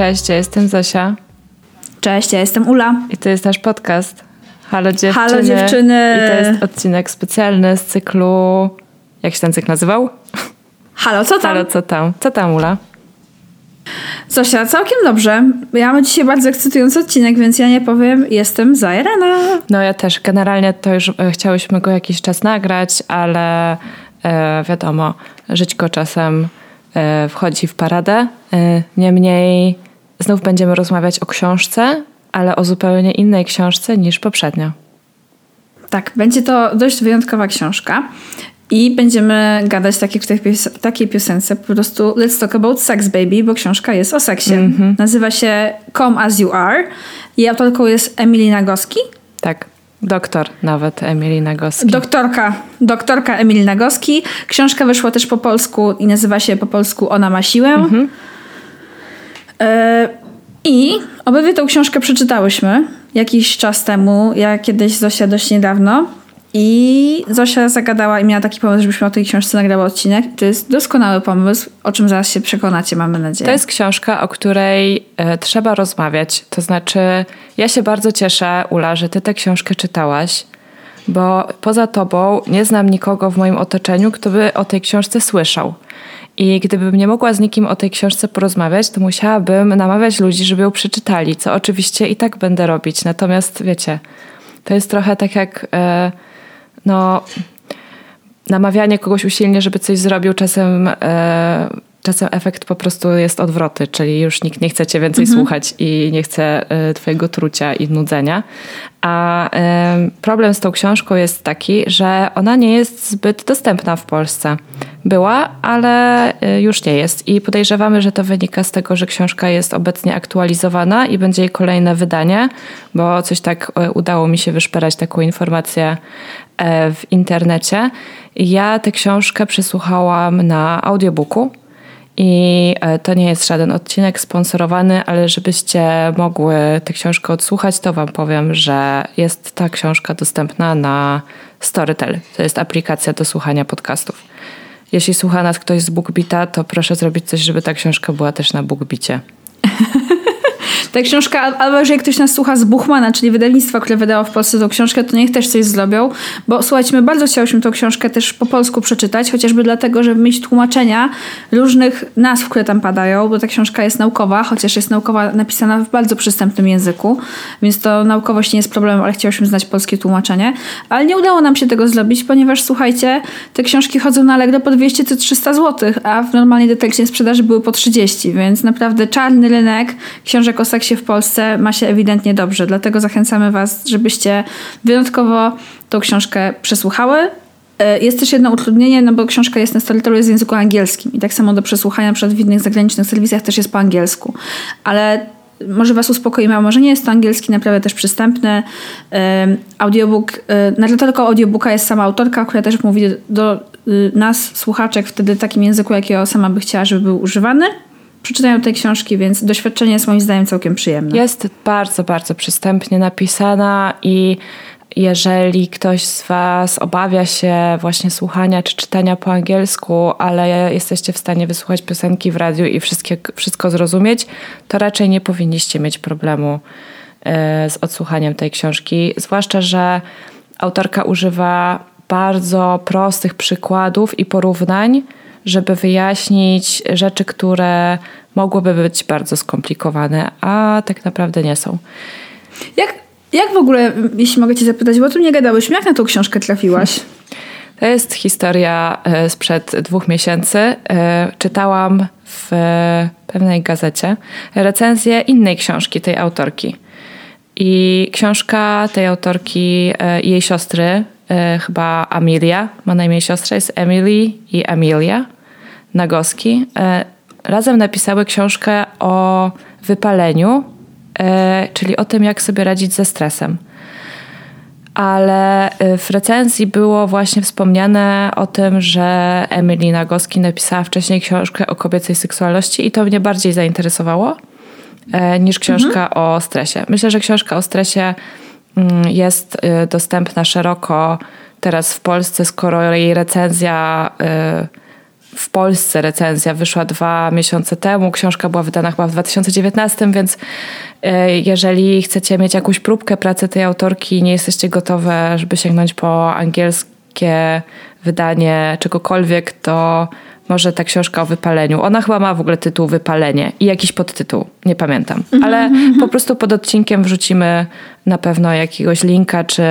Cześć, ja jestem Zosia Cześć, ja jestem Ula. i to jest nasz podcast Halo Dziewczyny. Halo Dziewczyny. I to jest odcinek specjalny z cyklu... Jak się ten cykl nazywał? Halo, co tam? Halo, co tam? Co tam, Ula? Zosia, całkiem dobrze. Ja mam dzisiaj bardzo ekscytujący odcinek, więc ja nie powiem, jestem zajarana. No ja też. Generalnie to już e, chciałyśmy go jakiś czas nagrać, ale e, wiadomo, żyćko czasem e, wchodzi w paradę. E, niemniej znów będziemy rozmawiać o książce, ale o zupełnie innej książce niż poprzednio. Tak, będzie to dość wyjątkowa książka. I będziemy gadać tak jak w tej pios- takiej piosence, po prostu Let's Talk About Sex Baby, bo książka jest o seksie. Nazywa się Come As You Are i autorką jest Emily Nagoski. Tak, doktor nawet Emily Nagoski. Doktorka, doktorka Emily Nagoski. Książka wyszła też po polsku i nazywa się po polsku Ona ma siłę. E, I obydwie tą książkę przeczytałyśmy jakiś czas temu. Ja kiedyś, Zosia dość niedawno. I Zosia zagadała i miała taki pomysł, żebyśmy o tej książce nagrały odcinek. To jest doskonały pomysł, o czym zaraz się przekonacie, mamy nadzieję. To jest książka, o której e, trzeba rozmawiać. To znaczy, ja się bardzo cieszę, Ula, że ty tę książkę czytałaś, bo poza tobą nie znam nikogo w moim otoczeniu, kto by o tej książce słyszał. I gdybym nie mogła z nikim o tej książce porozmawiać, to musiałabym namawiać ludzi, żeby ją przeczytali, co oczywiście i tak będę robić. Natomiast wiecie, to jest trochę tak jak e, no, namawianie kogoś usilnie, żeby coś zrobił, czasem, e, czasem efekt po prostu jest odwroty, czyli już nikt nie chce cię więcej słuchać i nie chce e, twojego trucia i nudzenia. A e, problem z tą książką jest taki, że ona nie jest zbyt dostępna w Polsce. Była, ale e, już nie jest. I podejrzewamy, że to wynika z tego, że książka jest obecnie aktualizowana i będzie jej kolejne wydanie, bo coś tak udało mi się wyszperać taką informację w internecie. Ja tę książkę przesłuchałam na audiobooku. I e, to nie jest żaden odcinek sponsorowany, ale żebyście mogły tę książkę odsłuchać, to Wam powiem, że jest ta książka dostępna na Storytel. To jest aplikacja do słuchania podcastów. Jeśli słucha nas ktoś z BookBeata, to proszę zrobić coś, żeby ta książka była też na BookBeacie. Ta książka, al- albo jeżeli ktoś nas słucha z Buchmana, czyli wydawnictwa, które wydało w Polsce tą książkę, to niech też coś zrobią, bo słuchajcie, my bardzo chciałyśmy tą książkę też po polsku przeczytać, chociażby dlatego, żeby mieć tłumaczenia różnych nazw, które tam padają, bo ta książka jest naukowa, chociaż jest naukowa napisana w bardzo przystępnym języku, więc to naukowość nie jest problemem, ale chciałyśmy znać polskie tłumaczenie, ale nie udało nam się tego zrobić, ponieważ słuchajcie, te książki chodzą na Allegro po 200 czy 300 zł, a w normalnej detykcie sprzedaży były po 30, więc naprawdę czarny rynek książek o seksie w Polsce ma się ewidentnie dobrze, dlatego zachęcamy Was, żebyście wyjątkowo tą książkę przesłuchały. E, Jest też jedno utrudnienie, no bo książka jest na Storytelu w języku angielskim i tak samo do przesłuchania przykład w innych zagranicznych serwisach też jest po angielsku. Ale może Was uspokoimy, a może nie jest to angielski, naprawdę też przystępny. Em, Audiobook, e, na tle tylko audiobooka jest sama autorka, która też mówi do y, nas, słuchaczek, wtedy takim języku, jakiego sama by chciała, żeby był używany. Przeczytają tej książki, więc doświadczenie jest moim zdaniem całkiem przyjemne. Jest bardzo, bardzo przystępnie napisana i jeżeli ktoś z Was obawia się właśnie słuchania czy czytania po angielsku, ale jesteście w stanie wysłuchać piosenki w radiu i wszystko zrozumieć, to raczej nie powinniście mieć problemu e, z odsłuchaniem tej książki. Zwłaszcza, że autorka używa bardzo prostych przykładów i porównań, żeby wyjaśnić rzeczy, które mogłyby być bardzo skomplikowane, a tak naprawdę nie są. Jak, jak w ogóle, jeśli mogę cię zapytać, bo o tym nie gadałyśmy, jak na tą książkę trafiłaś? To jest historia e, sprzed dwóch miesięcy. E, Czytałam w pewnej gazecie recenzję innej książki tej autorki. I książka tej autorki e, i jej siostry, e, chyba Amelia, ma na imię siostra, jest Emily i Amelia Nagoski. e, Razem napisały książkę o wypaleniu, e, czyli o tym, jak sobie radzić ze stresem. Ale e, w recenzji było właśnie wspomniane o tym, że Emily Nagoski napisała wcześniej książkę o kobiecej seksualności i to mnie bardziej zainteresowało niż książka mhm. o stresie. Myślę, że książka o stresie jest dostępna szeroko teraz w Polsce, skoro jej recenzja w Polsce recenzja wyszła dwa miesiące temu. Książka była wydana chyba w 2019, więc e, jeżeli chcecie mieć jakąś próbkę pracy tej autorki i nie jesteście gotowe, żeby sięgnąć po angielskie wydanie czegokolwiek, to może ta książka o wypaleniu. Ona chyba ma w ogóle tytuł Wypalenie i jakiś podtytuł, nie pamiętam. -hmm. Ale mhm. po prostu pod odcinkiem wrzucimy na pewno jakiegoś linka, czy,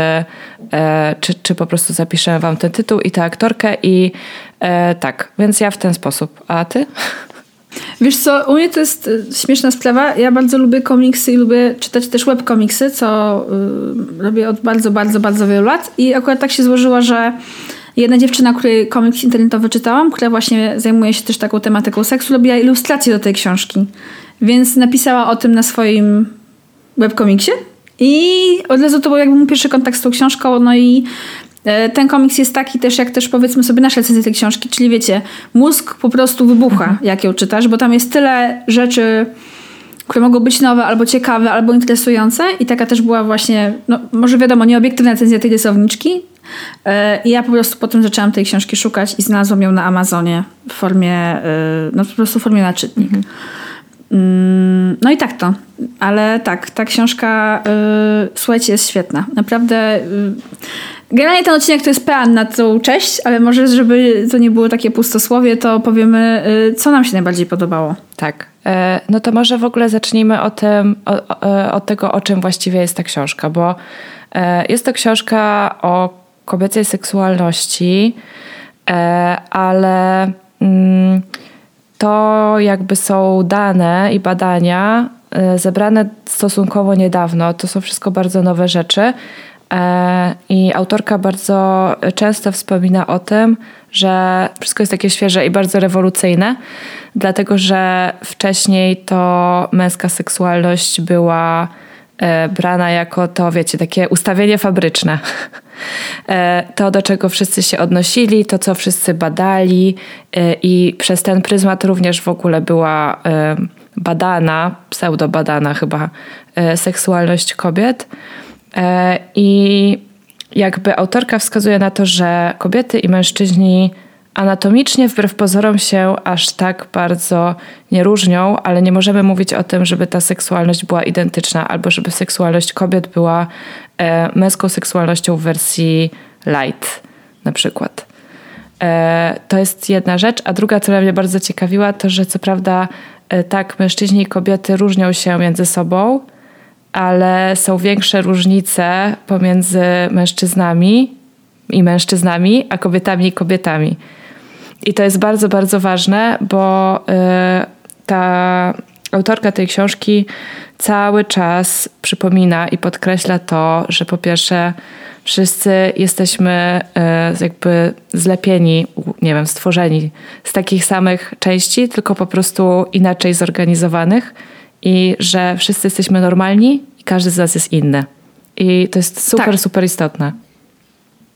e, czy, czy po prostu zapiszę wam ten tytuł i tę aktorkę i e, tak, więc ja w ten sposób. A ty? Wiesz co, u mnie to jest e, śmieszna sprawa. Ja bardzo lubię komiksy i lubię czytać też webkomiksy, co y, robię od bardzo, bardzo, bardzo wielu lat. I akurat tak się złożyło, że Jedna dziewczyna, której komiks internetowy czytałam, która właśnie zajmuje się też taką tematyką seksu, robiła ilustrację do tej książki. Więc napisała o tym na swoim webkomiksie. I od razu to był jakby mój pierwszy kontakt z tą książką. No i e, ten komiks jest taki też, jak też powiedzmy sobie nasze recenzje tej książki, czyli wiecie, mózg po prostu wybucha, mhm. jak ją czytasz, bo tam jest tyle rzeczy, które mogą być nowe, albo ciekawe, albo interesujące. I taka też była właśnie, no może wiadomo, nieobiektywna recenzja tej rysowniczki, I ja po prostu potem zaczęłam tej książki szukać i znalazłam ją na Amazonie w formie, e, no po prostu w formie na czytnik. Mhm. Mm, no i tak to. Ale tak, ta książka, yy, słuchajcie, jest świetna. Naprawdę. Yy, generalnie ten odcinek to jest pean na tą cześć, ale może, żeby to nie było takie pustosłowie, to powiemy, yy, co nam się najbardziej podobało. Tak. E, no to może w ogóle zacznijmy o tym, od tego, o czym właściwie jest ta książka, bo jest to książka o kobiecej seksualności, e, ale mm, to jakby są dane i badania e, zebrane stosunkowo niedawno. To są wszystko bardzo nowe rzeczy. E, I autorka bardzo często wspomina o tym, że wszystko jest takie świeże i bardzo rewolucyjne, dlatego że wcześniej to męska seksualność była brana jako to, wiecie, takie ustawienie fabryczne. E, to, do czego wszyscy się odnosili, to, co wszyscy badali, e, i przez ten pryzmat również w ogóle była e, badana, pseudobadana chyba, seksualność kobiet. I jakby autorka wskazuje na to, że kobiety i mężczyźni anatomicznie wbrew pozorom się aż tak bardzo nie różnią, ale nie możemy mówić o tym, żeby ta seksualność była identyczna albo żeby seksualność kobiet była e, męską seksualnością w wersji light na przykład. E, to jest jedna rzecz, a druga, która mnie bardzo ciekawiła, to że co prawda e, tak, mężczyźni i kobiety różnią się między sobą, ale są większe różnice pomiędzy mężczyznami i mężczyznami, a kobietami i kobietami. I to jest bardzo, bardzo ważne, bo y, ta autorka tej książki cały czas przypomina i podkreśla to, że po pierwsze wszyscy jesteśmy y, jakby zlepieni, nie wiem, stworzeni z takich samych części, tylko po prostu inaczej zorganizowanych i że wszyscy jesteśmy normalni i każdy z nas jest inny. I to jest super, tak. super istotne.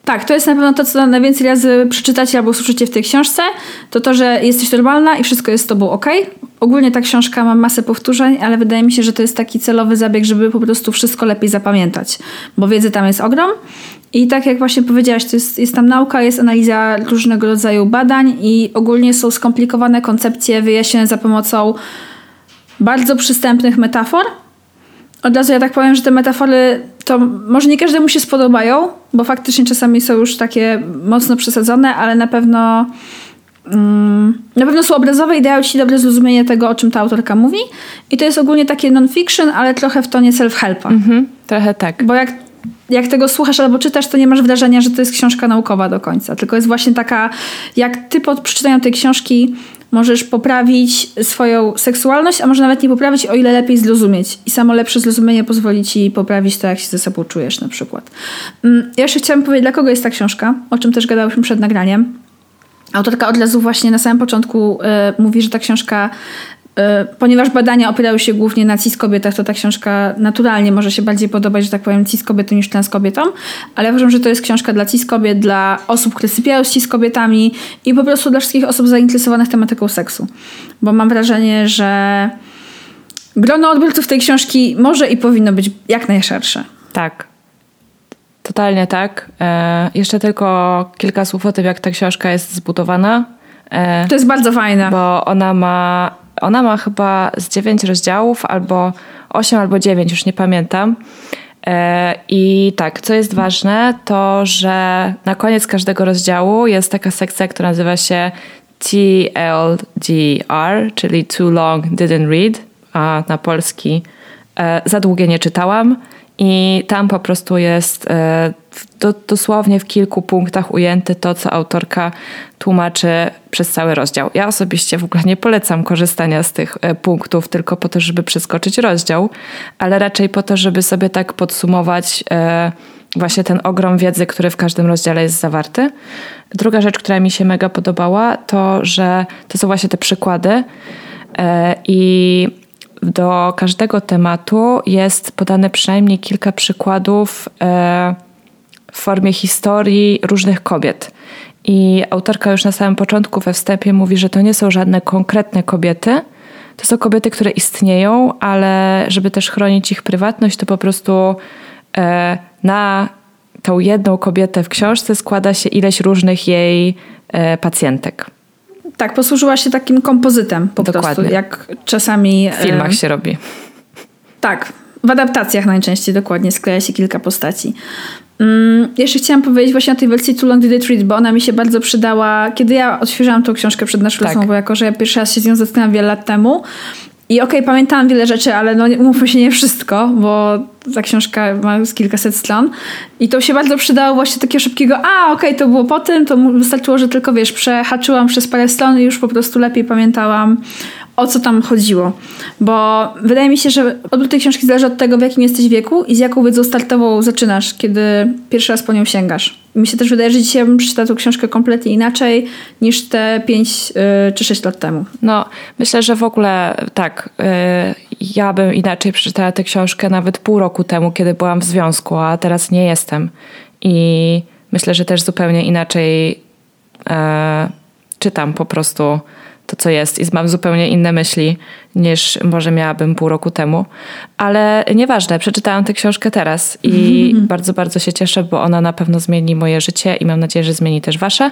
Tak, to jest na pewno to, co najwięcej razy przeczytacie albo usłyszycie w tej książce, to to, że jesteś normalna i wszystko jest z tobą ok. Ogólnie ta książka ma masę powtórzeń, ale wydaje mi się, że to jest taki celowy zabieg, żeby po prostu wszystko lepiej zapamiętać, bo wiedzy tam jest ogrom. I tak jak właśnie powiedziałaś, to jest, jest tam nauka, jest analiza różnego rodzaju badań i ogólnie są skomplikowane koncepcje wyjaśnione za pomocą bardzo przystępnych metafor, od razu ja tak powiem, że te metafory to może nie każdemu się spodobają, bo faktycznie czasami są już takie mocno przesadzone, ale na pewno mm, na pewno są obrazowe i dają ci dobre zrozumienie tego, o czym ta autorka mówi. I to jest ogólnie takie non-fiction, ale trochę w tonie self-helpa. Mhm, trochę tak. Bo jak, jak tego słuchasz albo czytasz, to nie masz wrażenia, że to jest książka naukowa do końca. Tylko jest właśnie taka, jak ty po przeczytaniu tej książki możesz poprawić swoją seksualność, a może nawet nie poprawić, o ile lepiej zrozumieć. I samo lepsze zrozumienie pozwoli ci poprawić to, jak się ze sobą czujesz na przykład. Mm, ja jeszcze chciałam powiedzieć, dla kogo jest ta książka, o czym też gadałyśmy przed nagraniem. Autorka od razu właśnie na samym początku y, mówi, że ta książka ponieważ badania opierały się głównie na cis kobietach, to ta książka naturalnie może się bardziej podobać, że tak powiem, cis kobietom niż trans kobietom, ale uważam, że to jest książka dla cis kobiet, dla osób, które sypiają z cis kobietami i po prostu dla wszystkich osób zainteresowanych tematyką seksu. Bo mam wrażenie, że grono odbiorców tej książki może i powinno być jak najszersze. Tak. Totalnie tak. E, jeszcze tylko kilka słów o tym, jak ta książka jest zbudowana. E, to jest bardzo fajne. Bo ona ma, ona ma chyba z dziewięć rozdziałów, albo osiem, albo dziewięć, już nie pamiętam. E, I tak, co jest ważne, to że na koniec każdego rozdziału jest taka sekcja, która nazywa się TLDR, czyli Too Long Didn't Read, a na polski e, za długie nie czytałam. I tam po prostu jest e, do, dosłownie w kilku punktach ujęte to, co autorka tłumaczy przez cały rozdział. Ja osobiście w ogóle nie polecam korzystania z tych e, punktów tylko po to, żeby przeskoczyć rozdział, ale raczej po to, żeby sobie tak podsumować e, właśnie ten ogrom wiedzy, który w każdym rozdziale jest zawarty. Druga rzecz, która mi się mega podobała, to że to są właśnie te przykłady i do każdego tematu jest podane przynajmniej kilka przykładów e, w formie historii różnych kobiet. I autorka już na samym początku we wstępie mówi, że to nie są żadne konkretne kobiety. To są kobiety, które istnieją, ale żeby też chronić ich prywatność, to po prostu e, na tą jedną kobietę w książce składa się ileś różnych jej e, pacjentek. Tak, posłużyła się takim kompozytem po Dokładnie. prostu, jak czasami... W filmach się robi. Tak, w adaptacjach najczęściej dokładnie skleja się kilka postaci. Mm, jeszcze chciałam powiedzieć właśnie o tej wersji Too Long Did It Read, bo ona mi się bardzo przydała, kiedy ja odświeżałam tą książkę przed naszą tak. rozmową, jako że ja pierwszy raz się z nią zetknęłam wiele lat temu i okej, okay, pamiętałam wiele rzeczy, ale no umówmy się nie wszystko, bo ta książka ma kilkaset stron. I to się bardzo przydało właśnie takiego szybkiego, a okej, okay, to było po tym, to wystarczyło, że tylko wiesz, przehaczyłam przez parę stron i już po prostu lepiej pamiętałam o co tam chodziło. Bo wydaje mi się, że odbiór tej książki zależy od tego, w jakim jesteś wieku i z jaką wiedzą startową zaczynasz, kiedy pierwszy raz po nią sięgasz. Mi się też wydaje, że dzisiaj bym przeczytała tę książkę kompletnie inaczej niż te 5 yy, czy 6 lat temu. No, myślę, że w ogóle tak. Yy, ja bym inaczej przeczytała tę książkę nawet pół roku temu, kiedy byłam w związku, a teraz nie jestem. I myślę, że też zupełnie inaczej yy, czytam po prostu to, co jest i mam zupełnie inne myśli niż może miałabym pół roku temu. Ale nieważne, przeczytałam tę książkę teraz i mm. bardzo, bardzo się cieszę, bo ona na pewno zmieni moje życie i mam nadzieję, że zmieni też wasze.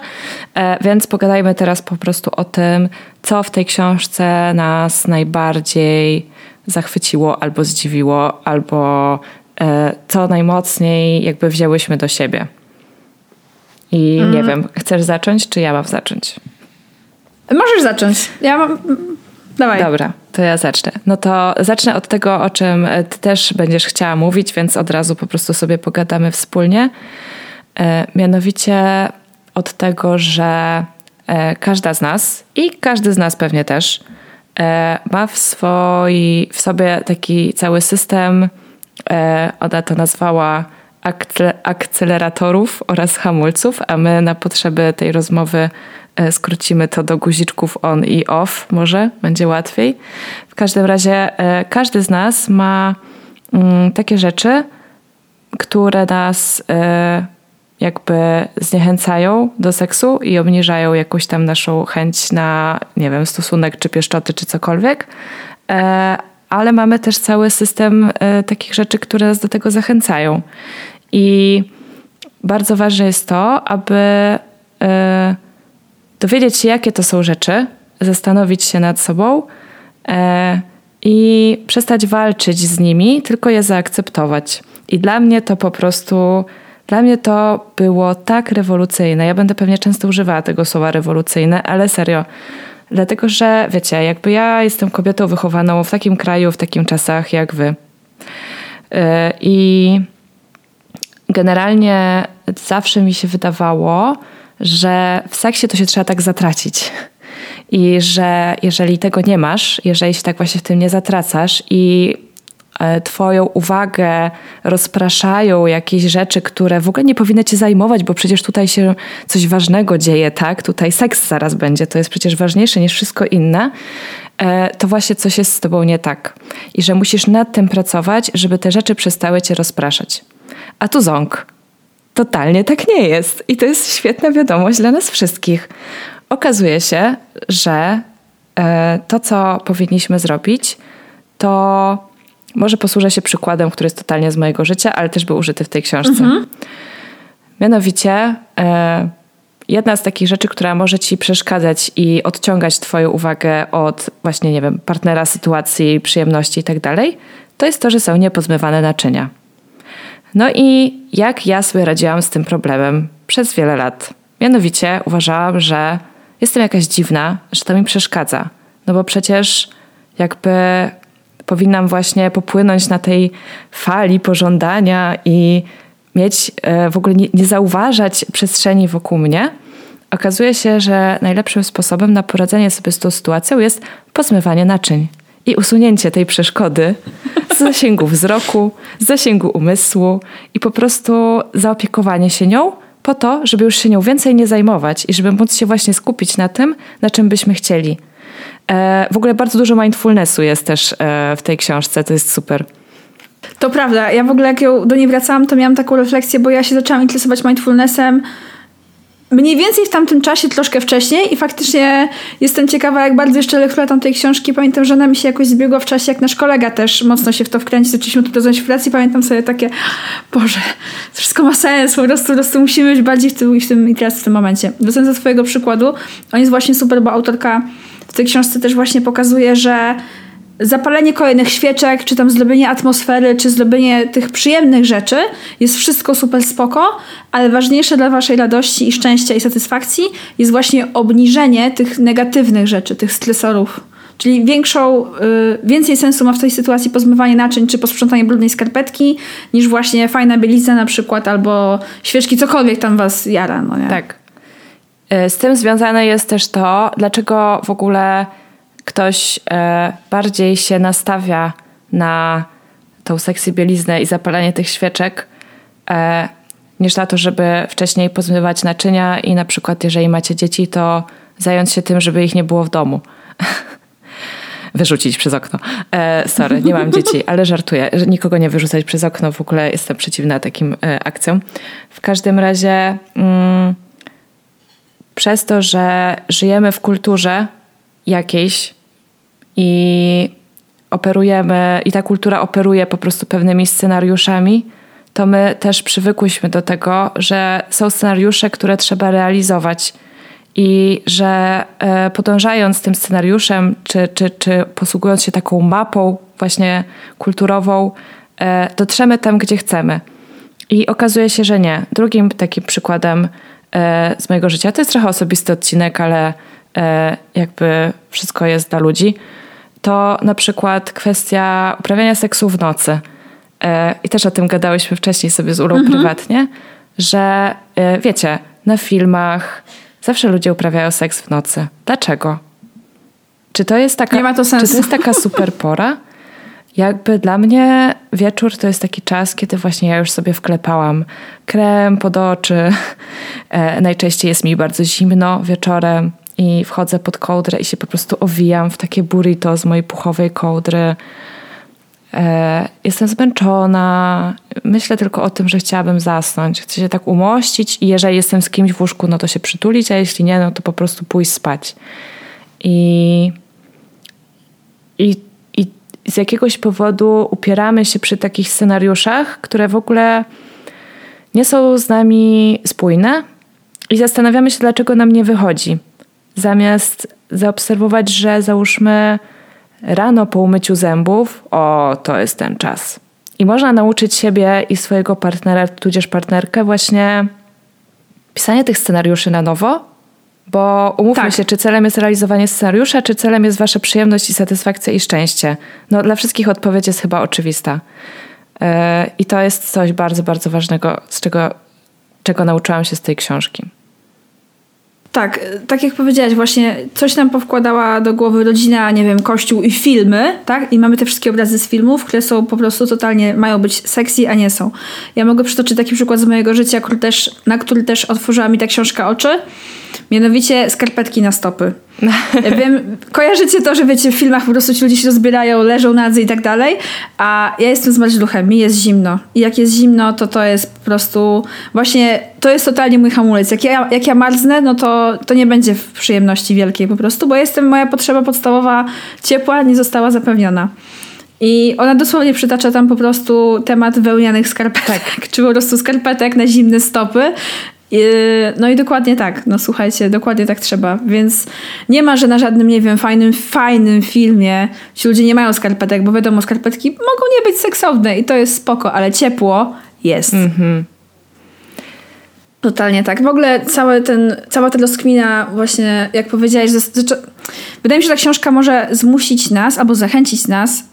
E, więc pogadajmy teraz po prostu o tym, co w tej książce nas najbardziej zachwyciło albo zdziwiło, albo e, co najmocniej jakby wzięłyśmy do siebie. I mm. nie mhm. wiem, chcesz zacząć, czy ja mam zacząć? Możesz zacząć. Ja mam... Dawaj. Dobra, to ja zacznę. No to zacznę od tego, o czym ty też będziesz chciała mówić, więc od razu po prostu sobie pogadamy wspólnie. E, mianowicie od tego, że e, każda z nas i każdy z nas pewnie też e, ma w, swoi, w sobie taki cały system, ona to nazwała akceleratorów oraz hamulców, a my na potrzeby tej rozmowy E, skrócimy to do guziczków on i off, może będzie łatwiej. W każdym razie e, każdy z nas ma mm, takie rzeczy, które nas e, jakby zniechęcają do seksu i obniżają jakąś tam naszą chęć na, nie wiem, stosunek czy pieszczoty czy cokolwiek. Ale mamy też cały system takich rzeczy, które nas do tego zachęcają. I bardzo ważne jest to, aby dowiedzieć się, jakie to są rzeczy, zastanowić się nad sobą e, i przestać walczyć z nimi, tylko je zaakceptować. I dla mnie to po prostu, dla mnie to było tak rewolucyjne. Ja będę pewnie często używała tego słowa rewolucyjne, ale serio. Dlatego, że wiecie, jakby ja jestem kobietą wychowaną w takim kraju, w takim czasach jak wy. E, I generalnie zawsze mi się wydawało, że w seksie to się trzeba tak zatracić. I że jeżeli tego nie masz, jeżeli się tak właśnie w tym nie zatracasz i e, Twoją uwagę rozpraszają jakieś rzeczy, które w ogóle nie powinny Cię zajmować, bo przecież tutaj się coś ważnego dzieje, tak? Tutaj seks zaraz będzie, to jest przecież ważniejsze niż wszystko inne. e, to właśnie coś jest z tobą nie tak. I że musisz nad tym pracować, żeby te rzeczy przestały cię rozpraszać. A tu ząg. Totalnie tak nie jest. I to jest świetna wiadomość dla nas wszystkich. Okazuje się, że e, to, co powinniśmy zrobić, to może posłużę się przykładem, który jest totalnie z mojego życia, ale też był użyty w tej książce. Mhm. Mianowicie, e, jedna z takich rzeczy, która może ci przeszkadzać i odciągać Twoją uwagę od właśnie, nie wiem, partnera, sytuacji, przyjemności i tak dalej, to jest to, że są niepozmywane naczynia. No i jak ja sobie radziłam z tym problemem przez wiele lat? Mianowicie uważałam, że jestem jakaś dziwna, że to mi przeszkadza. No bo przecież jakby powinnam właśnie popłynąć na tej fali pożądania i mieć, e, w ogóle nie, nie zauważać przestrzeni wokół mnie. Okazuje się, że najlepszym sposobem na poradzenie sobie z tą sytuacją jest pozmywanie naczyń i usunięcie tej przeszkody z zasięgu wzroku, z zasięgu umysłu i po prostu zaopiekowanie się nią po to, żeby już się nią więcej nie zajmować i żeby móc się właśnie skupić na tym, na czym byśmy chcieli. E, w ogóle bardzo dużo mindfulnessu jest też e, w tej książce, to jest super. To prawda. Ja w ogóle jak ją do niej wracałam, to miałam taką refleksję, bo ja się zaczęłam interesować mindfulnessem mniej więcej w tamtym czasie, troszkę wcześniej i faktycznie jestem ciekawa, jak bardzo jeszcze lektura tamtej książki. Pamiętam, że ona mi się jakoś zbiegła w czasie, jak nasz kolega też mocno się w to wkręcił. Zaczęliśmy tu rozmawiać w relacji. Pamiętam sobie takie, Boże, to wszystko ma sens, po prostu, po prostu musimy być bardziej w tym, w tym i teraz w tym momencie. Wracając do twojego przykładu, on jest właśnie super, bo autorka w tej książce też właśnie pokazuje, że zapalenie kolejnych świeczek, czy tam zrobienie atmosfery, czy zrobienie tych przyjemnych rzeczy jest wszystko super spoko, ale ważniejsze dla waszej radości i szczęścia i satysfakcji jest właśnie obniżenie tych negatywnych rzeczy, tych stresorów. Czyli większą, y, więcej sensu ma w tej sytuacji pozmywanie naczyń czy posprzątanie brudnej skarpetki, niż właśnie fajna bielica na przykład, albo świeczki, cokolwiek tam was jara. No nie? Tak. Y, z tym związane jest też to, dlaczego w ogóle ktoś e, bardziej się nastawia na tą seksy bieliznę i zapalanie tych świeczek, e, niż na to, żeby wcześniej pozmywać naczynia i na przykład jeżeli macie dzieci, to zająć się tym, żeby ich nie było w domu. Wyrzucić przez okno. E, sorry, nie mam dzieci, ale żartuję. Nikogo nie wyrzucać przez okno, w ogóle jestem przeciwna takim e, akcjom. W każdym razie mm, przez to, że żyjemy w kulturze jakiejś i operujemy, i ta kultura operuje po prostu pewnymi scenariuszami, to my też przywykłyśmy do tego, że są scenariusze, które trzeba realizować i że e, podążając tym scenariuszem, czy, czy, czy posługując się taką mapą właśnie kulturową, e, dotrzemy tam, gdzie chcemy. I okazuje się, że nie. Drugim takim przykładem e, z mojego życia, to jest trochę osobisty odcinek, ale jakby wszystko jest dla ludzi to na przykład kwestia uprawiania seksu w nocy. E, I też o tym gadałyśmy wcześniej sobie z Ulą mhm. prywatnie, że e, wiecie, na filmach zawsze ludzie uprawiają seks w nocy. Dlaczego? Czy to jest taka, Nie ma to sensu. Czy to jest taka super pora? Jakby dla mnie wieczór to jest taki czas, kiedy właśnie ja już sobie wklepałam krem pod oczy. E, najczęściej jest mi bardzo zimno wieczorem i wchodzę pod kołdrę i się po prostu owijam w takie burrito z mojej puchowej kołdry. E, jestem zmęczona, myślę tylko o tym, że chciałabym zasnąć. Chcę się tak umościć i jeżeli jestem z kimś w łóżku, no to się przytulić, a jeśli nie, no to po prostu pójść spać. I, i, i z jakiegoś powodu upieramy się przy takich scenariuszach, które w ogóle nie są z nami spójne i zastanawiamy się, dlaczego nam nie wychodzi zamiast zaobserwować, że załóżmy rano po umyciu zębów, o, to jest ten czas. I można nauczyć siebie i swojego partnera, tudzież partnerkę właśnie pisania tych scenariuszy na nowo, bo umówmy tak. się, czy celem jest realizowanie scenariusza, czy celem jest wasza przyjemność i satysfakcja i szczęście. No dla wszystkich odpowiedź jest chyba oczywista. Yy, I to jest coś bardzo, bardzo ważnego, z czego, czego nauczyłam się z tej książki. Tak, tak jak powiedziałaś, właśnie coś nam powkładała do głowy rodzina, nie wiem, kościół i filmy, tak? I mamy te wszystkie obrazy z filmów, które są po prostu totalnie, mają być sexy, a nie są. Ja mogę przytoczyć taki przykład z mojego życia, który też, na który też otworzyła mi ta książka oczy. Mianowicie skarpetki na stopy. Wiem, kojarzycie to, że wiecie, w filmach po prostu ci ludzie się rozbierają, leżą nadzy i tak dalej, a ja jestem z marzluchem, mi jest zimno. I jak jest zimno, to to jest po prostu właśnie, to jest totalnie mój hamulec. Jak ja, jak ja marznę, no to, to nie będzie w przyjemności wielkiej po prostu, bo jestem, moja potrzeba podstawowa ciepła nie została zapewniona. I ona dosłownie przytacza tam po prostu temat wełnianych skarpetek, tak. czy po prostu skarpetek na zimne stopy. No i dokładnie tak, no słuchajcie, dokładnie tak trzeba, więc nie ma, że na żadnym, nie wiem, fajnym, fajnym filmie ci ludzie nie mają skarpetek, bo wiadomo, skarpetki mogą nie być seksowne i to jest spoko, ale ciepło jest. Mhm. Totalnie tak. W ogóle cały ten, cała ta rozkmina właśnie, jak powiedziałeś, wydaje mi się, że ta książka może zmusić nas albo zachęcić nas,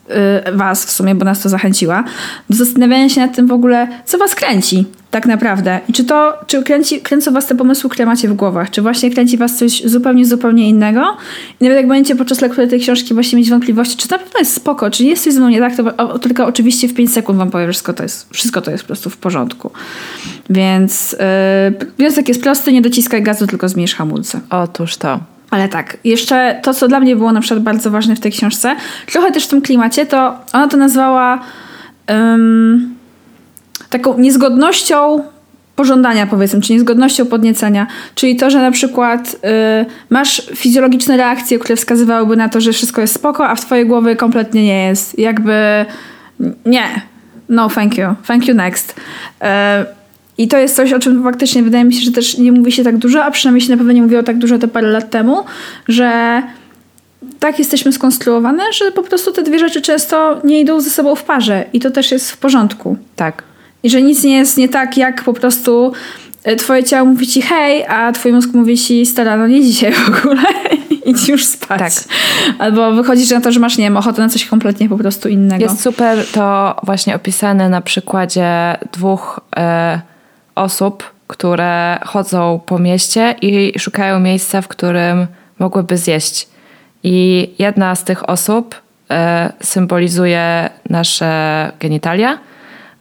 yy, was w sumie, bo nas to zachęciła, do zastanawiania się nad tym w ogóle, co was kręci tak naprawdę. I czy to, czy kręci, kręcą was te pomysły, które macie w głowach? Czy właśnie kręci was coś zupełnie, zupełnie innego? I nawet jak będziecie podczas lektury tej książki właśnie mieć wątpliwości, czy na pewno jest spoko, czy jest coś ze mną nie tak, to o, tylko oczywiście w 5 sekund wam powiem, że wszystko to jest, wszystko to jest po prostu w porządku. Więc yy, wniosek jest prosty, nie dociskaj gazu, tylko zmniejsz hamulce. Otóż to. Ale tak, jeszcze to, co dla mnie było na przykład bardzo ważne w tej książce, trochę też w tym klimacie, to ona to nazwała um, taką niezgodnością pożądania, powiedzmy, czy niezgodnością podniecenia. Czyli to, że na przykład y, masz fizjologiczne reakcje, które wskazywałyby na to, że wszystko jest spoko, a w twojej głowie kompletnie nie jest. Jakby nie. No, thank you. Thank you next. Y, i to jest coś, o czym faktycznie wydaje mi się, że też nie mówi się tak dużo, a przynajmniej się na pewno nie mówiło tak dużo te parę lat temu, że tak jesteśmy skonstruowane, że po prostu te dwie rzeczy często nie idą ze sobą w parze i to też jest w porządku. Tak. I że nic nie jest nie tak, jak po prostu e, twoje ciało mówi ci hej, a twój mózg mówi ci stara, no nie dzisiaj w ogóle, idź już spać. Tak. Albo wychodzisz na to, że masz, nie wiem, ochotę na coś kompletnie po prostu innego. Jest super to właśnie opisane na przykładzie dwóch... E, osób, które chodzą po mieście i szukają miejsca, w którym mogłyby zjeść. I jedna z tych osób e, symbolizuje nasze genitalia,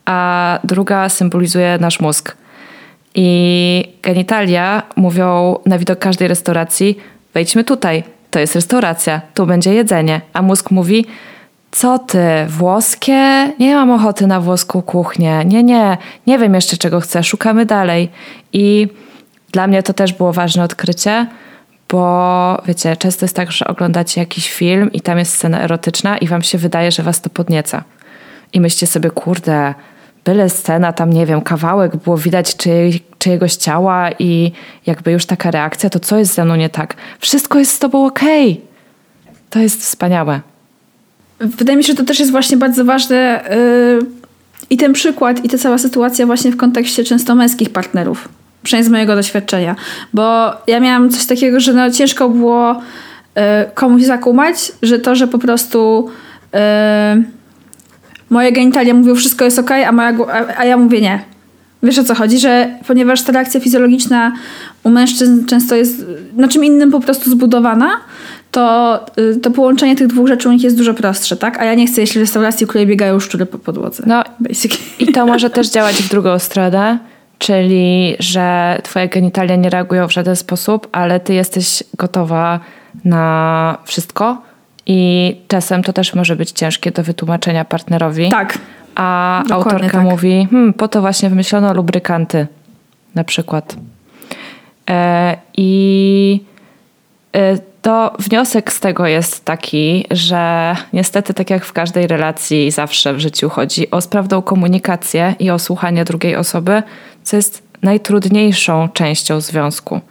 a druga symbolizuje nasz mózg. I genitalia mówią na widok każdej restauracji: wejdźmy tutaj, to jest restauracja, tu będzie jedzenie. A mózg mówi: co ty, włoskie? Nie mam ochoty na włoską kuchnię. Nie, nie, nie wiem jeszcze czego chcę, szukamy dalej. I dla mnie to też było ważne odkrycie, bo wiecie, często jest tak, że oglądacie jakiś film i tam jest scena erotyczna i wam się wydaje, że was to podnieca. I myślicie sobie, kurde, byle scena, tam nie wiem, kawałek, było widać czyjej, czyjegoś ciała i jakby już taka reakcja, to co jest ze mną nie tak? Wszystko jest z tobą okej. Okay. To jest wspaniałe. Wydaje mi się, że to też jest właśnie bardzo ważne yy, i ten przykład, i ta cała sytuacja właśnie w kontekście często męskich partnerów. Przynajmniej z mojego doświadczenia. Bo ja miałam coś takiego, że no, ciężko było yy, komuś zakumać, że to, że po prostu yy, moje genitalia mówią wszystko jest ok, a, moja, a, a ja mówię nie. Wiesz o co chodzi? Że ponieważ ta reakcja fizjologiczna u mężczyzn często jest na czym innym po prostu zbudowana, to, y, to połączenie tych dwóch rzeczy u nich jest dużo prostsze, tak? A ja nie chcę jeść restauracji, w której biegają szczury po podłodze. No basically. i to może też działać w drugą stronę, czyli że twoje genitalia nie reagują w żaden sposób, ale ty jesteś gotowa na wszystko i czasem to też może być ciężkie do wytłumaczenia partnerowi. Tak. A Dokładnie autorka tak. mówi, hmm, po to właśnie wymyślono lubrykanty na przykład. E, I e, to wniosek z tego jest taki, że niestety, tak jak w każdej relacji, zawsze w życiu chodzi o sprawną komunikację i o słuchanie drugiej osoby, co jest najtrudniejszą częścią związku,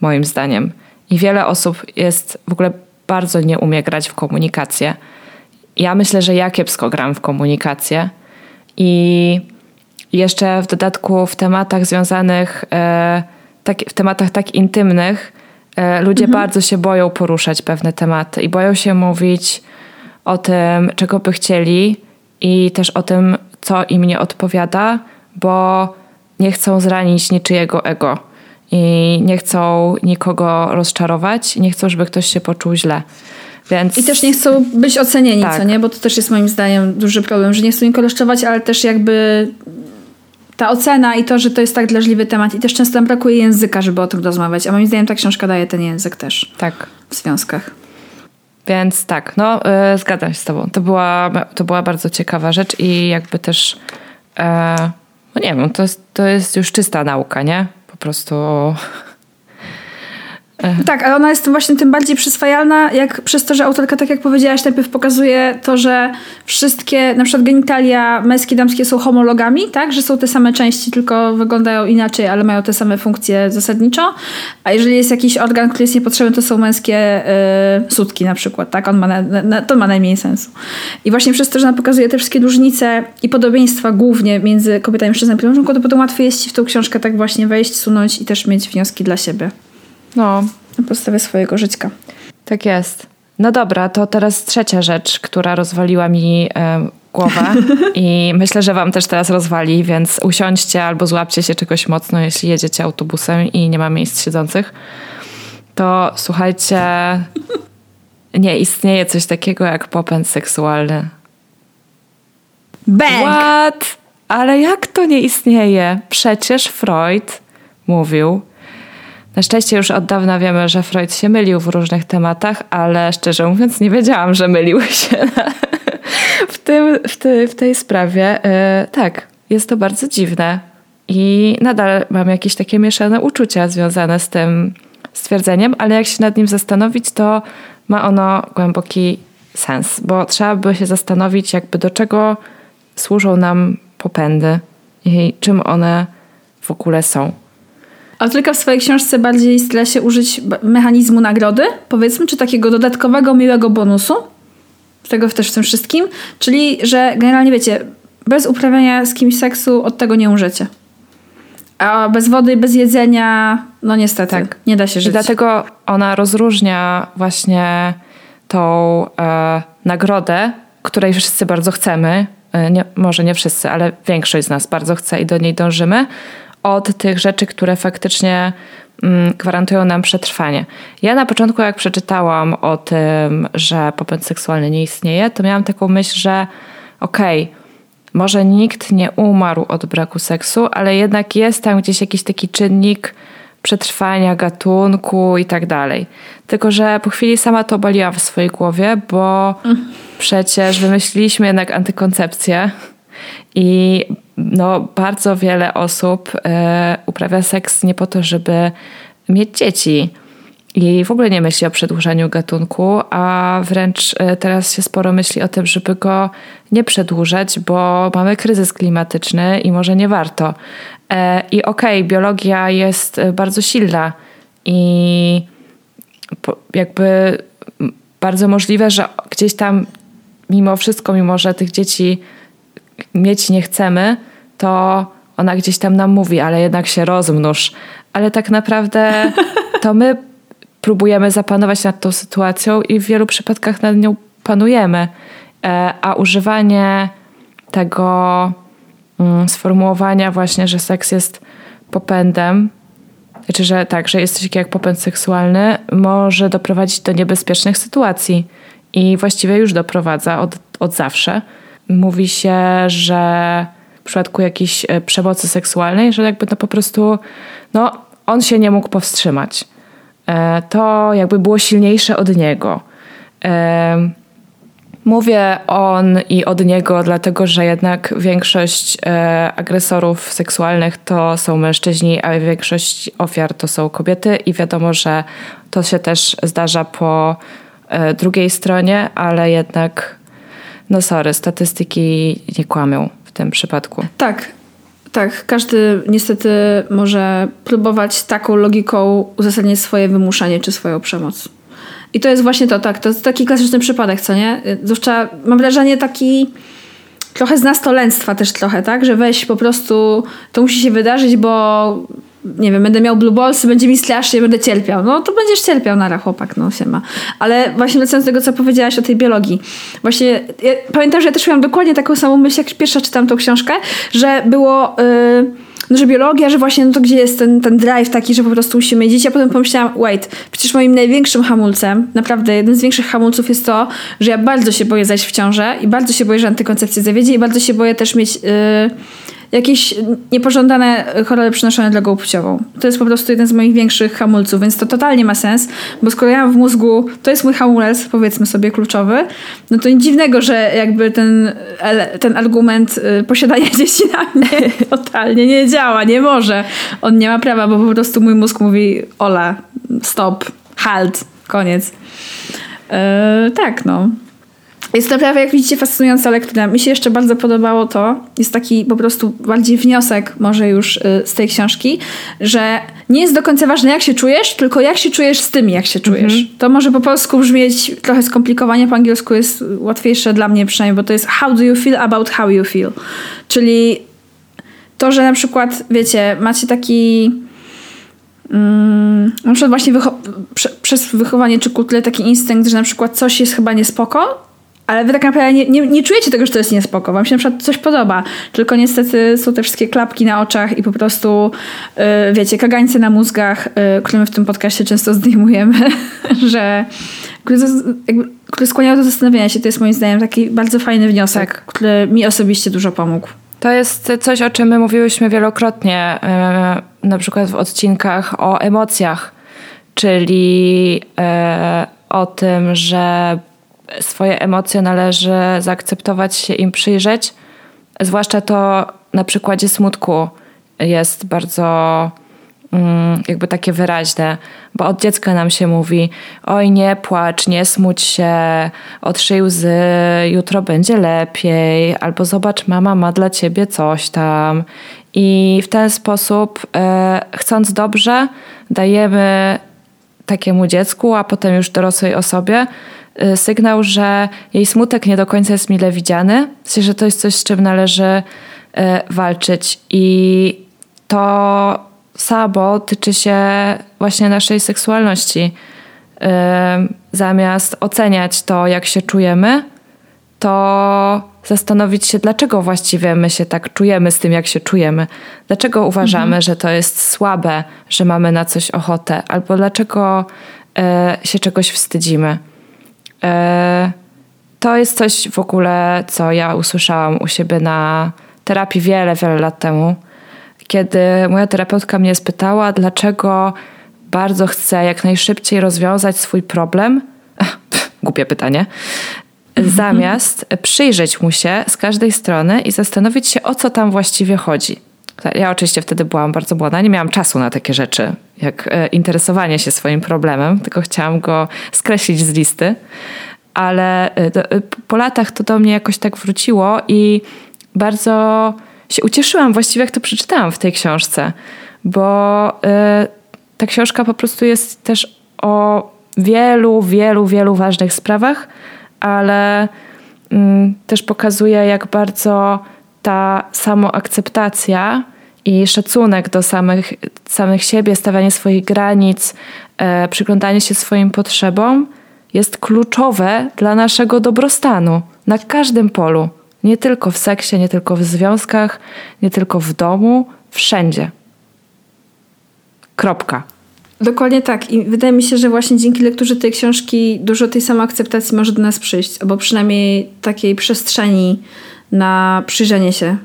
moim zdaniem. I wiele osób jest w ogóle bardzo nie umie grać w komunikację. Ja myślę, że ja kiepsko gram w komunikację. I jeszcze w dodatku w tematach związanych, e, tak, w tematach tak intymnych, E, ludzie mhm. bardzo się boją poruszać pewne tematy i boją się mówić o tym, czego by chcieli i też o tym, co im nie odpowiada, bo nie chcą zranić niczyjego ego i nie chcą nikogo rozczarować, nie chcą, żeby ktoś się poczuł źle. Więc... I też nie chcą być ocenieni, tak. co nie? Bo to też jest moim zdaniem duży problem, że nie chcą nikogo rozczarować, ale też jakby ta ocena i to, że to jest tak drażliwy temat i też często nam brakuje języka, żeby o tym rozmawiać, a moim zdaniem ta książka daje ten język też. Tak. W związkach. Więc tak, no yy, zgadzam się z tobą. To była, to była bardzo ciekawa rzecz i jakby też, yy, no nie wiem, to jest, to jest już czysta nauka, nie? Prostu tak, ale ona jest właśnie tym bardziej przyswajalna, jak przez to, że autorka, tak jak powiedziałaś, najpierw pokazuje to, że wszystkie, na przykład genitalia męskie, damskie są homologami, tak? Że są te same części, tylko wyglądają inaczej, ale mają te same funkcje zasadniczo. A jeżeli jest jakiś organ, który jest niepotrzebny, to są męskie yy, sutki na przykład, tak? On ma na, na, to ma najmniej sensu. I właśnie przez to, że ona pokazuje te wszystkie różnice i podobieństwa głównie między kobietami i mężczyznami, to potem łatwiej jest ci w tą książkę tak właśnie wejść, sunąć i też mieć wnioski dla siebie. No. Na podstawie swojego życia. Tak jest. No dobra, to teraz trzecia rzecz, która rozwaliła mi e, głowę i myślę, że wam też teraz rozwali, więc usiądźcie albo złapcie się czegoś mocno, jeśli jedziecie autobusem i nie ma miejsc siedzących. To słuchajcie, nie istnieje coś takiego jak popęd seksualny. Bang! What? Ale jak to nie istnieje? Przecież Freud mówił, na szczęście już od dawna wiemy, że Freud się mylił w różnych tematach, ale szczerze mówiąc nie wiedziałam, że mylił się w, tym, w, ty, w tej sprawie. Yy, tak, jest to bardzo dziwne i nadal mam jakieś takie mieszane uczucia związane z tym stwierdzeniem, ale jak się nad nim zastanowić, to ma ono głęboki sens, bo trzeba by się zastanowić, jakby do czego służą nam popędy i czym one w ogóle są. Autorka w swojej książce bardziej stara się użyć mechanizmu nagrody, powiedzmy, czy takiego dodatkowego, miłego bonusu. Tego też w tym wszystkim. Czyli, że generalnie wiecie, bez uprawiania z kimś seksu od tego nie umrzecie. A bez wody, bez jedzenia, no niestety, tak. nie da się żyć. I dlatego ona rozróżnia właśnie tą e, nagrodę, której wszyscy bardzo chcemy. E, nie, może nie wszyscy, ale większość z nas bardzo chce i do niej dążymy od tych rzeczy, które faktycznie mm, gwarantują nam przetrwanie. Ja na początku, jak przeczytałam o tym, że popęd seksualny nie istnieje, to miałam taką myśl, że okej, okay, może nikt nie umarł od braku seksu, ale jednak jest tam gdzieś jakiś taki czynnik przetrwania gatunku i tak dalej. Tylko, że po chwili sama to obaliłam w swojej głowie, bo mm. przecież wymyśliliśmy jednak antykoncepcję i no, bardzo wiele osób e, uprawia seks nie po to, żeby mieć dzieci. I w ogóle nie myśli o przedłużaniu gatunku, a wręcz e, teraz się sporo myśli o tym, żeby go nie przedłużać, bo mamy kryzys klimatyczny i może nie warto. E, I okej, okay, biologia jest bardzo silna i jakby bardzo możliwe, że gdzieś tam mimo wszystko, mimo że tych dzieci mieć nie chcemy, to ona gdzieś tam nam mówi, ale jednak się rozmnóż. Ale tak naprawdę to my próbujemy zapanować nad tą sytuacją i w wielu przypadkach nad nią panujemy. E, a używanie tego mm, sformułowania właśnie, że seks jest popędem, czy że tak, że jest coś jak popęd seksualny, może doprowadzić do niebezpiecznych sytuacji. I właściwie już doprowadza od, od zawsze mówi się, że w przypadku jakiejś e, przemocy seksualnej, że jakby to po prostu, no, on się nie mógł powstrzymać. E, to jakby było silniejsze od niego. E, mówię on i od niego, dlatego że jednak większość agresorów seksualnych to są mężczyźni, a większość ofiar to są kobiety, i wiadomo, że to się też zdarza po drugiej stronie, ale jednak no sorry, statystyki nie kłamią w tym przypadku. Tak, tak, każdy niestety może próbować taką logiką uzasadnić swoje wymuszanie czy swoją przemoc. I to jest właśnie to, tak, to jest taki klasyczny przypadek, co nie? Zwłaszcza mam wrażenie taki trochę z nastolenstwa też trochę, tak? Że weź po prostu, to musi się wydarzyć, bo nie wiem, będę miał blue ballsy, będzie mi strasznie, będę cierpiał. No to będziesz cierpiał, nara chłopak, no się ma. Ale właśnie wracając do tego, co powiedziałaś o tej biologii. Właśnie ja pamiętam, że ja też miałam dokładnie taką samą myśl, jak pierwsza czytam tą książkę, że było... Yy, no, że biologia, że właśnie no to gdzie jest ten, ten drive taki, że po prostu musimy dzieci. A potem pomyślałam, wait, przecież moim największym hamulcem, naprawdę jeden z większych hamulców jest to, że ja bardzo się boję zajść w ciążę i bardzo się boję, że antykoncepcja zawiedzie i bardzo się boję też mieć... Yy, jakieś niepożądane choroby przenoszone drogą płciową. To jest po prostu jeden z moich większych hamulców, więc to totalnie ma sens, bo skoro ja w mózgu, to jest mój hamulec, powiedzmy sobie, kluczowy, no to nic dziwnego, że jakby ten, ten argument y, posiadania dzieci na mnie totalnie nie działa, nie może. On nie ma prawa, bo po prostu mój mózg mówi Ola, stop, halt, koniec. Yy, tak, no. Jest naprawdę, jak widzicie, fascynująca lektura. Mi się jeszcze bardzo podobało to, jest taki po prostu bardziej wniosek może już y, z tej książki, że nie jest do końca ważne, jak się czujesz, tylko jak się czujesz z tym, jak się czujesz. Mhm. To może po polsku brzmieć trochę skomplikowanie, po angielsku jest łatwiejsze dla mnie przynajmniej, bo to jest how do you feel about how you feel. Czyli to, że na przykład, wiecie, macie taki mm, na przykład właśnie wycho- prze- przez wychowanie czy kulturę taki instynkt, że na przykład coś jest chyba niespoko, ale wy tak naprawdę nie, nie, nie, czujecie tego, że to jest niespoko. Wam się na przykład coś podoba. Tylko niestety są te wszystkie klapki na oczach i po prostu, yy, wiecie, kagańce na mózgach, yy, które my w tym podcaście często zdejmujemy, że które, jakby, które skłaniają do zastanowienia się. To jest moim zdaniem taki bardzo fajny wniosek, tak. który mi osobiście dużo pomógł. To jest coś, o czym my mówiłyśmy wielokrotnie, yy, na przykład w odcinkach o emocjach, czyli o tym, że swoje emocje należy zaakceptować się im przyjrzeć. Zwłaszcza to na przykładzie smutku jest bardzo mm, jakby takie wyraźne, bo od dziecka nam się mówi: oj, nie płacz, nie smuć się, otrzyj łzy, jutro będzie lepiej, albo zobacz, mama ma dla ciebie coś tam. I w ten sposób, e, chcąc dobrze, dajemy takiemu dziecku, a potem już dorosłej osobie, sygnał, że jej smutek nie do końca jest mile widziany, w sensie, że to jest coś, z czym należy y, walczyć. I to samo tyczy się właśnie naszej seksualności. Y, zamiast oceniać to, jak się czujemy, to zastanowić się, dlaczego właściwie my się tak czujemy z tym, jak się czujemy. Dlaczego uważamy, mhm. że to jest słabe, że mamy na coś ochotę, albo dlaczego się czegoś wstydzimy. E, to jest coś w ogóle, co ja usłyszałam u siebie na terapii wiele, wiele lat temu, kiedy moja terapeutka mnie spytała, dlaczego bardzo chcę jak najszybciej rozwiązać swój problem. Głupie pytanie. Zamiast przyjrzeć mu się z każdej strony i zastanowić się, o co tam właściwie chodzi. Ja oczywiście wtedy byłam bardzo młoda, nie miałam czasu na takie rzeczy, jak e, interesowanie się swoim problemem, tylko chciałam go skreślić z listy. Ale e, e, po latach to do mnie jakoś tak wróciło i bardzo się ucieszyłam właściwie, jak to przeczytałam w tej książce, bo ta książka po prostu jest też o wielu, wielu, wielu ważnych sprawach, ale mm, też pokazuje, jak bardzo ta samoakceptacja i szacunek do samych, samych siebie, stawianie swoich granic, e, przyglądanie się swoim potrzebom jest kluczowe dla naszego dobrostanu na każdym polu. Nie tylko w seksie, nie tylko w związkach, nie tylko w domu, wszędzie. Kropka. Dokładnie tak. I wydaje mi się, że właśnie dzięki lekturze tej książki dużo tej samoakceptacji może do nas przyjść, albo przynajmniej takiej przestrzeni na przyjrzenie się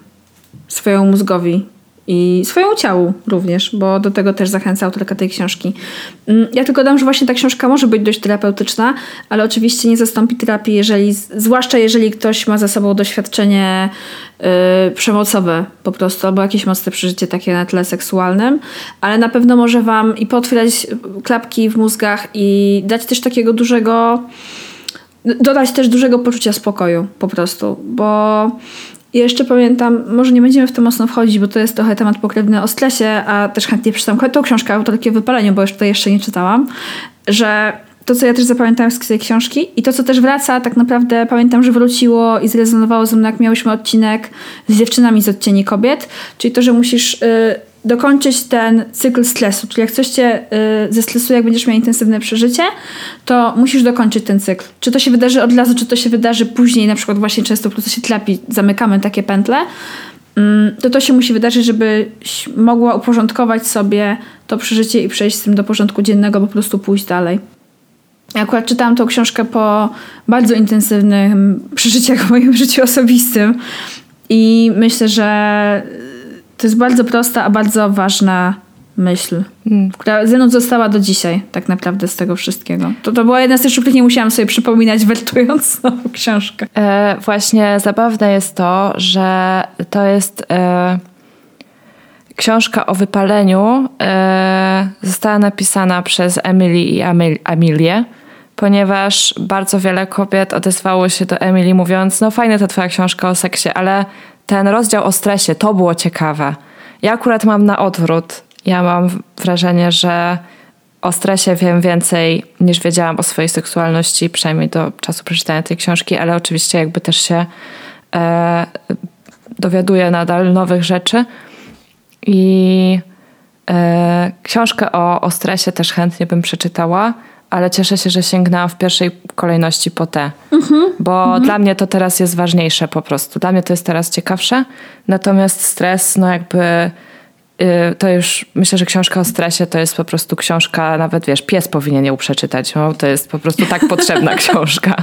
swojemu mózgowi i swojemu ciału również, bo do tego też zachęca autorka tej książki. Mm, ja tylko dam, że właśnie ta książka może być dość terapeutyczna, ale oczywiście nie zastąpi terapii, jeżeli, zwłaszcza jeżeli ktoś ma za sobą doświadczenie yy, przemocowe po prostu, albo jakieś mocne przeżycie takie na tle seksualnym, ale na pewno może wam i potwierdzić klapki w mózgach i dać też takiego dużego dodać też dużego poczucia spokoju po prostu, bo jeszcze pamiętam, może nie będziemy w to mocno wchodzić, bo to jest trochę temat pokrewny o stresie, a też chętnie przeczytam tą książkę autorki o wypaleniu, bo już tutaj jeszcze nie czytałam, że to, co ja też zapamiętałam z tej książki i to, co też wraca, tak naprawdę pamiętam, że wróciło i zrezonowało ze mną, jak miałyśmy odcinek z dziewczynami z odcieni kobiet, czyli to, że musisz... Yy, dokończyć ten cykl stresu. Czyli jak coś cię y, zestresuje, jak będziesz miał intensywne przeżycie, to musisz dokończyć ten cykl. Czy to się wydarzy od razu, czy to się wydarzy później, na przykład właśnie często w procesie terapii zamykamy takie pętle, mm, to to się musi wydarzyć, żebyś mogła uporządkować sobie to przeżycie i przejść z tym do porządku dziennego, po prostu pójść dalej. Akurat czytałam tą książkę po bardzo intensywnym przeżyciach w moim życiu osobistym i myślę, że To jest bardzo prosta, a bardzo ważna myśl, mm. która ze mną została do dzisiaj tak naprawdę z tego wszystkiego. To, to była jedna z tych, których nie musiałam sobie przypominać wertując znowu książkę. E, właśnie zabawne jest to, że to jest e, książka o wypaleniu e, została napisana przez Emily i Amilię, ponieważ bardzo wiele kobiet odezwało się do Emily mówiąc, no fajna ta twoja książka o seksie, ale ten rozdział o stresie, to było ciekawe. Ja akurat mam na odwrót. Ja mam wrażenie, że o stresie wiem więcej niż wiedziałam o swojej seksualności, przynajmniej do czasu przeczytania tej książki, ale oczywiście jakby też się e, dowiaduję nadal nowych rzeczy. I e, książkę o, o stresie też chętnie bym przeczytała, ale cieszę się, że sięgnęłam w pierwszej kolejności po te. Mhm. Bo mhm. dla mnie to teraz jest ważniejsze po prostu. Dla mnie to jest teraz ciekawsze. Natomiast stres, no jakby y, to już myślę, że książka o stresie to jest po prostu książka, nawet wiesz, pies powinien ją przeczytać. No, to jest po prostu tak potrzebna książka.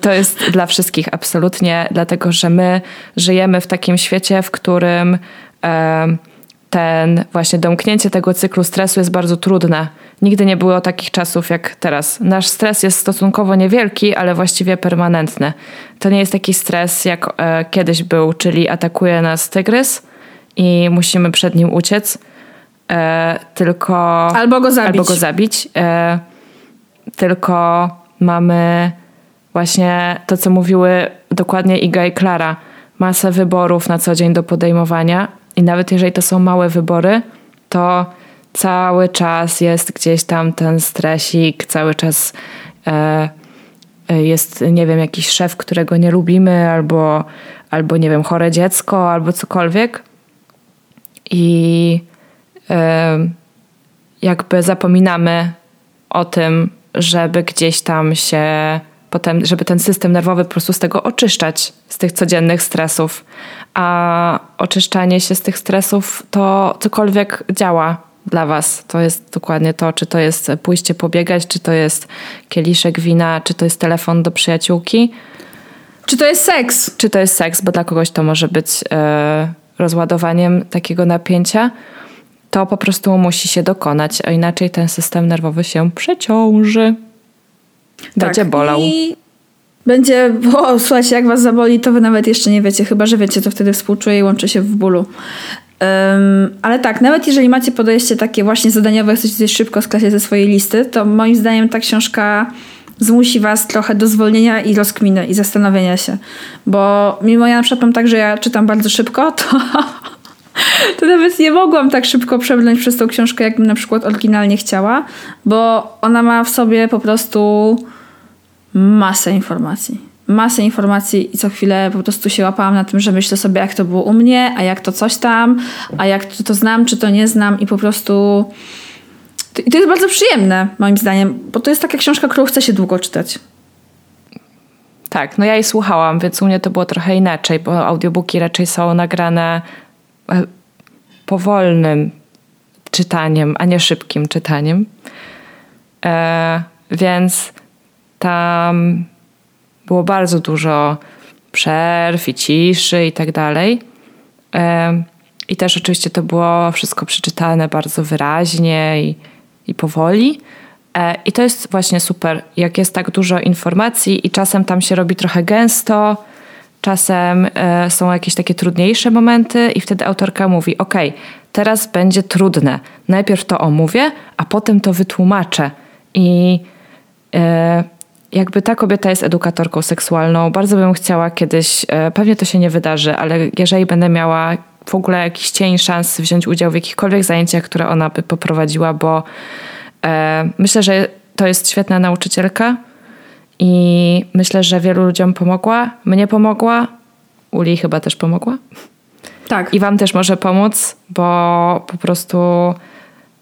To jest dla wszystkich absolutnie, dlatego że my żyjemy w takim świecie, w którym ten właśnie domknięcie tego cyklu stresu jest bardzo trudne. Nigdy nie było takich czasów jak teraz. Nasz stres jest stosunkowo niewielki, ale właściwie permanentny. To nie jest taki stres jak e, kiedyś był, czyli atakuje nas tygrys i musimy przed nim uciec, e, tylko. Albo go zabić. Albo go zabić. E, tylko mamy właśnie to, co mówiły dokładnie Iga i Klara. Masę wyborów na co dzień do podejmowania, i nawet jeżeli to są małe wybory, to cały czas jest gdzieś tam ten stresik, cały czas e, e, jest, nie wiem, jakiś szef, którego nie lubimy, albo, albo nie wiem, chore dziecko, albo cokolwiek. I e, jakby zapominamy o tym, żeby gdzieś tam się potem, żeby ten system nerwowy po prostu z tego oczyszczać, z tych codziennych stresów. A oczyszczanie się z tych stresów to cokolwiek działa dla Was. To jest dokładnie to, czy to jest pójście pobiegać, czy to jest kieliszek wina, czy to jest telefon do przyjaciółki. Czy to jest seks? Czy to jest seks, bo dla kogoś to może być e, rozładowaniem takiego napięcia. To po prostu musi się dokonać, a inaczej ten system nerwowy się przeciąży. Będzie tak. bolał. I będzie, bo słuchajcie, jak was zaboli, to wy nawet jeszcze nie wiecie, chyba że wiecie, to wtedy współczuję i łączy się w bólu. Um, ale tak, nawet jeżeli macie podejście takie właśnie zadaniowe, chcecie coś szybko sklasić ze swojej listy, to moim zdaniem ta książka zmusi was trochę do zwolnienia i rozkminy i zastanowienia się. Bo mimo ja na przykład mam tak, że ja czytam bardzo szybko, to, to nawet nie mogłam tak szybko przebrnąć przez tą książkę, jakbym na przykład oryginalnie chciała, bo ona ma w sobie po prostu masę informacji. Masę informacji i co chwilę po prostu się łapałam na tym, że myślę sobie, jak to było u mnie, a jak to coś tam, a jak to, to znam, czy to nie znam i po prostu... I to jest bardzo przyjemne, moim zdaniem, bo to jest taka książka, którą chce się długo czytać. Tak, no ja jej słuchałam, więc u mnie to było trochę inaczej, bo audiobooki raczej są nagrane powolnym czytaniem, a nie szybkim czytaniem. E, więc tam było bardzo dużo przerw i ciszy i tak dalej. I też oczywiście to było wszystko przeczytane bardzo wyraźnie i, i powoli. E, I to jest właśnie super, jak jest tak dużo informacji i czasem tam się robi trochę gęsto, czasem e, są jakieś takie trudniejsze momenty i wtedy autorka mówi: OK, teraz będzie trudne. Najpierw to omówię, a potem to wytłumaczę. I e, jakby ta kobieta jest edukatorką seksualną. Bardzo bym chciała kiedyś, e, pewnie to się nie wydarzy, ale jeżeli będę miała w ogóle jakiś cień szans wziąć udział w jakichkolwiek zajęciach, które ona by poprowadziła, bo myślę, że to jest świetna nauczycielka i myślę, że wielu ludziom pomogła. Mnie pomogła, Uli chyba też pomogła. Tak. I wam też może pomóc, bo po prostu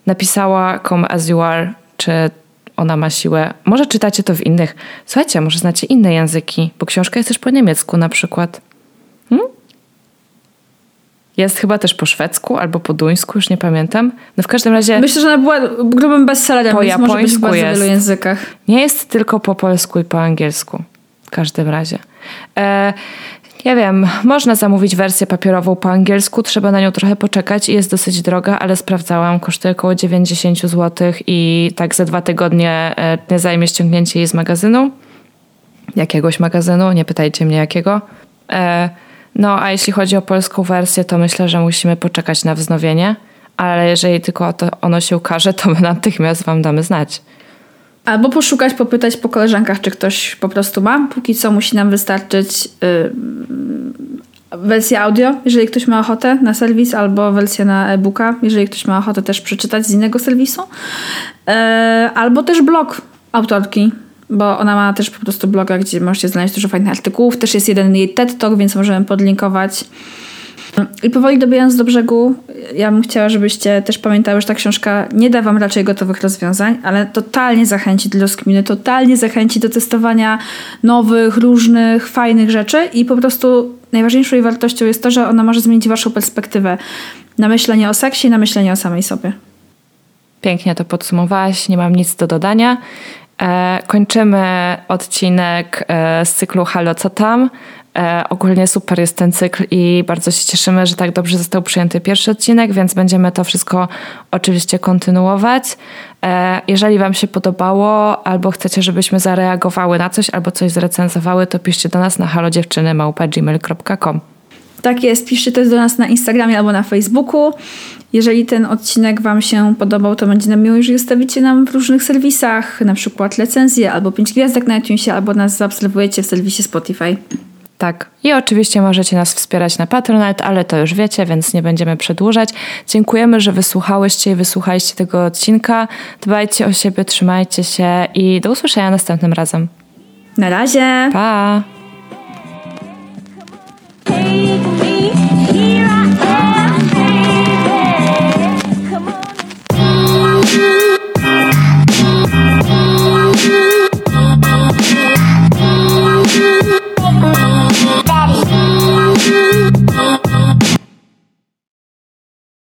napisała Come As You Are, czy ona ma siłę. Może czytacie to w innych. Słuchajcie, może znacie inne języki, bo książka jest też po niemiecku na przykład. Jest chyba też po szwedzku albo po duńsku, już nie pamiętam. No w każdym razie. Myślę, że ona była grubym bestsellerem, po więc może być w bardzo jest. wielu językach. Nie jest tylko po polsku i po angielsku. W każdym razie. E, Ja wiem, można zamówić wersję papierową po angielsku, trzeba na nią trochę poczekać i jest dosyć droga, ale sprawdzałam, kosztuje około 90 zł i tak za dwa tygodnie e, nie zajmie ściągnięcie jej z magazynu. Jakiegoś magazynu, nie pytajcie mnie jakiego. E, no a jeśli chodzi o polską wersję, to myślę, że musimy poczekać na wznowienie, ale jeżeli tylko ono się ukaże, to my natychmiast wam damy znać. Albo poszukać, popytać po koleżankach, czy ktoś po prostu ma. Póki co musi nam wystarczyć yy, wersja audio, jeżeli ktoś ma ochotę na serwis, albo wersja na e-booka, jeżeli ktoś ma ochotę też przeczytać z innego serwisu. Yy, albo też blog autorki, bo ona ma też po prostu bloga, gdzie możecie znaleźć dużo fajnych artykułów. Też jest jeden jej TED Talk, więc możemy podlinkować. I powoli dobijając do brzegu, ja bym chciała, żebyście też pamiętały, że ta książka nie da wam raczej gotowych rozwiązań, ale totalnie zachęci do rozkminy, totalnie zachęci do testowania nowych, różnych, fajnych rzeczy i po prostu najważniejszą jej wartością jest to, że ona może zmienić waszą perspektywę na myślenie o seksie i na myślenie o samej sobie. Pięknie to podsumowałaś, nie mam nic do dodania. E, kończymy odcinek e, z cyklu Halo Co Tam? E, ogólnie super jest ten cykl i bardzo się cieszymy, że tak dobrze został przyjęty pierwszy odcinek, więc będziemy to wszystko oczywiście kontynuować. Jeżeli Wam się podobało, albo chcecie, żebyśmy zareagowały na coś, albo coś zrecenzowały, to piszcie do nas na halodziewczyny.gmail.com Tak jest, piszcie też do nas na Instagramie albo na Facebooku. Jeżeli ten odcinek Wam się podobał, to będzie nam miło, jeżeli zostawicie nam w różnych serwisach, na przykład recenzję albo 5 gwiazdek na iTunesie, albo nas zaobserwujecie w serwisie Spotify. Tak. I oczywiście możecie nas wspierać na Patronite, ale to już wiecie, więc nie będziemy przedłużać. Dziękujemy, że wysłuchałyście i wysłuchaliście tego odcinka. Dbajcie o siebie, trzymajcie się i do usłyszenia następnym razem. Na razie. Pa! Take me, here I am.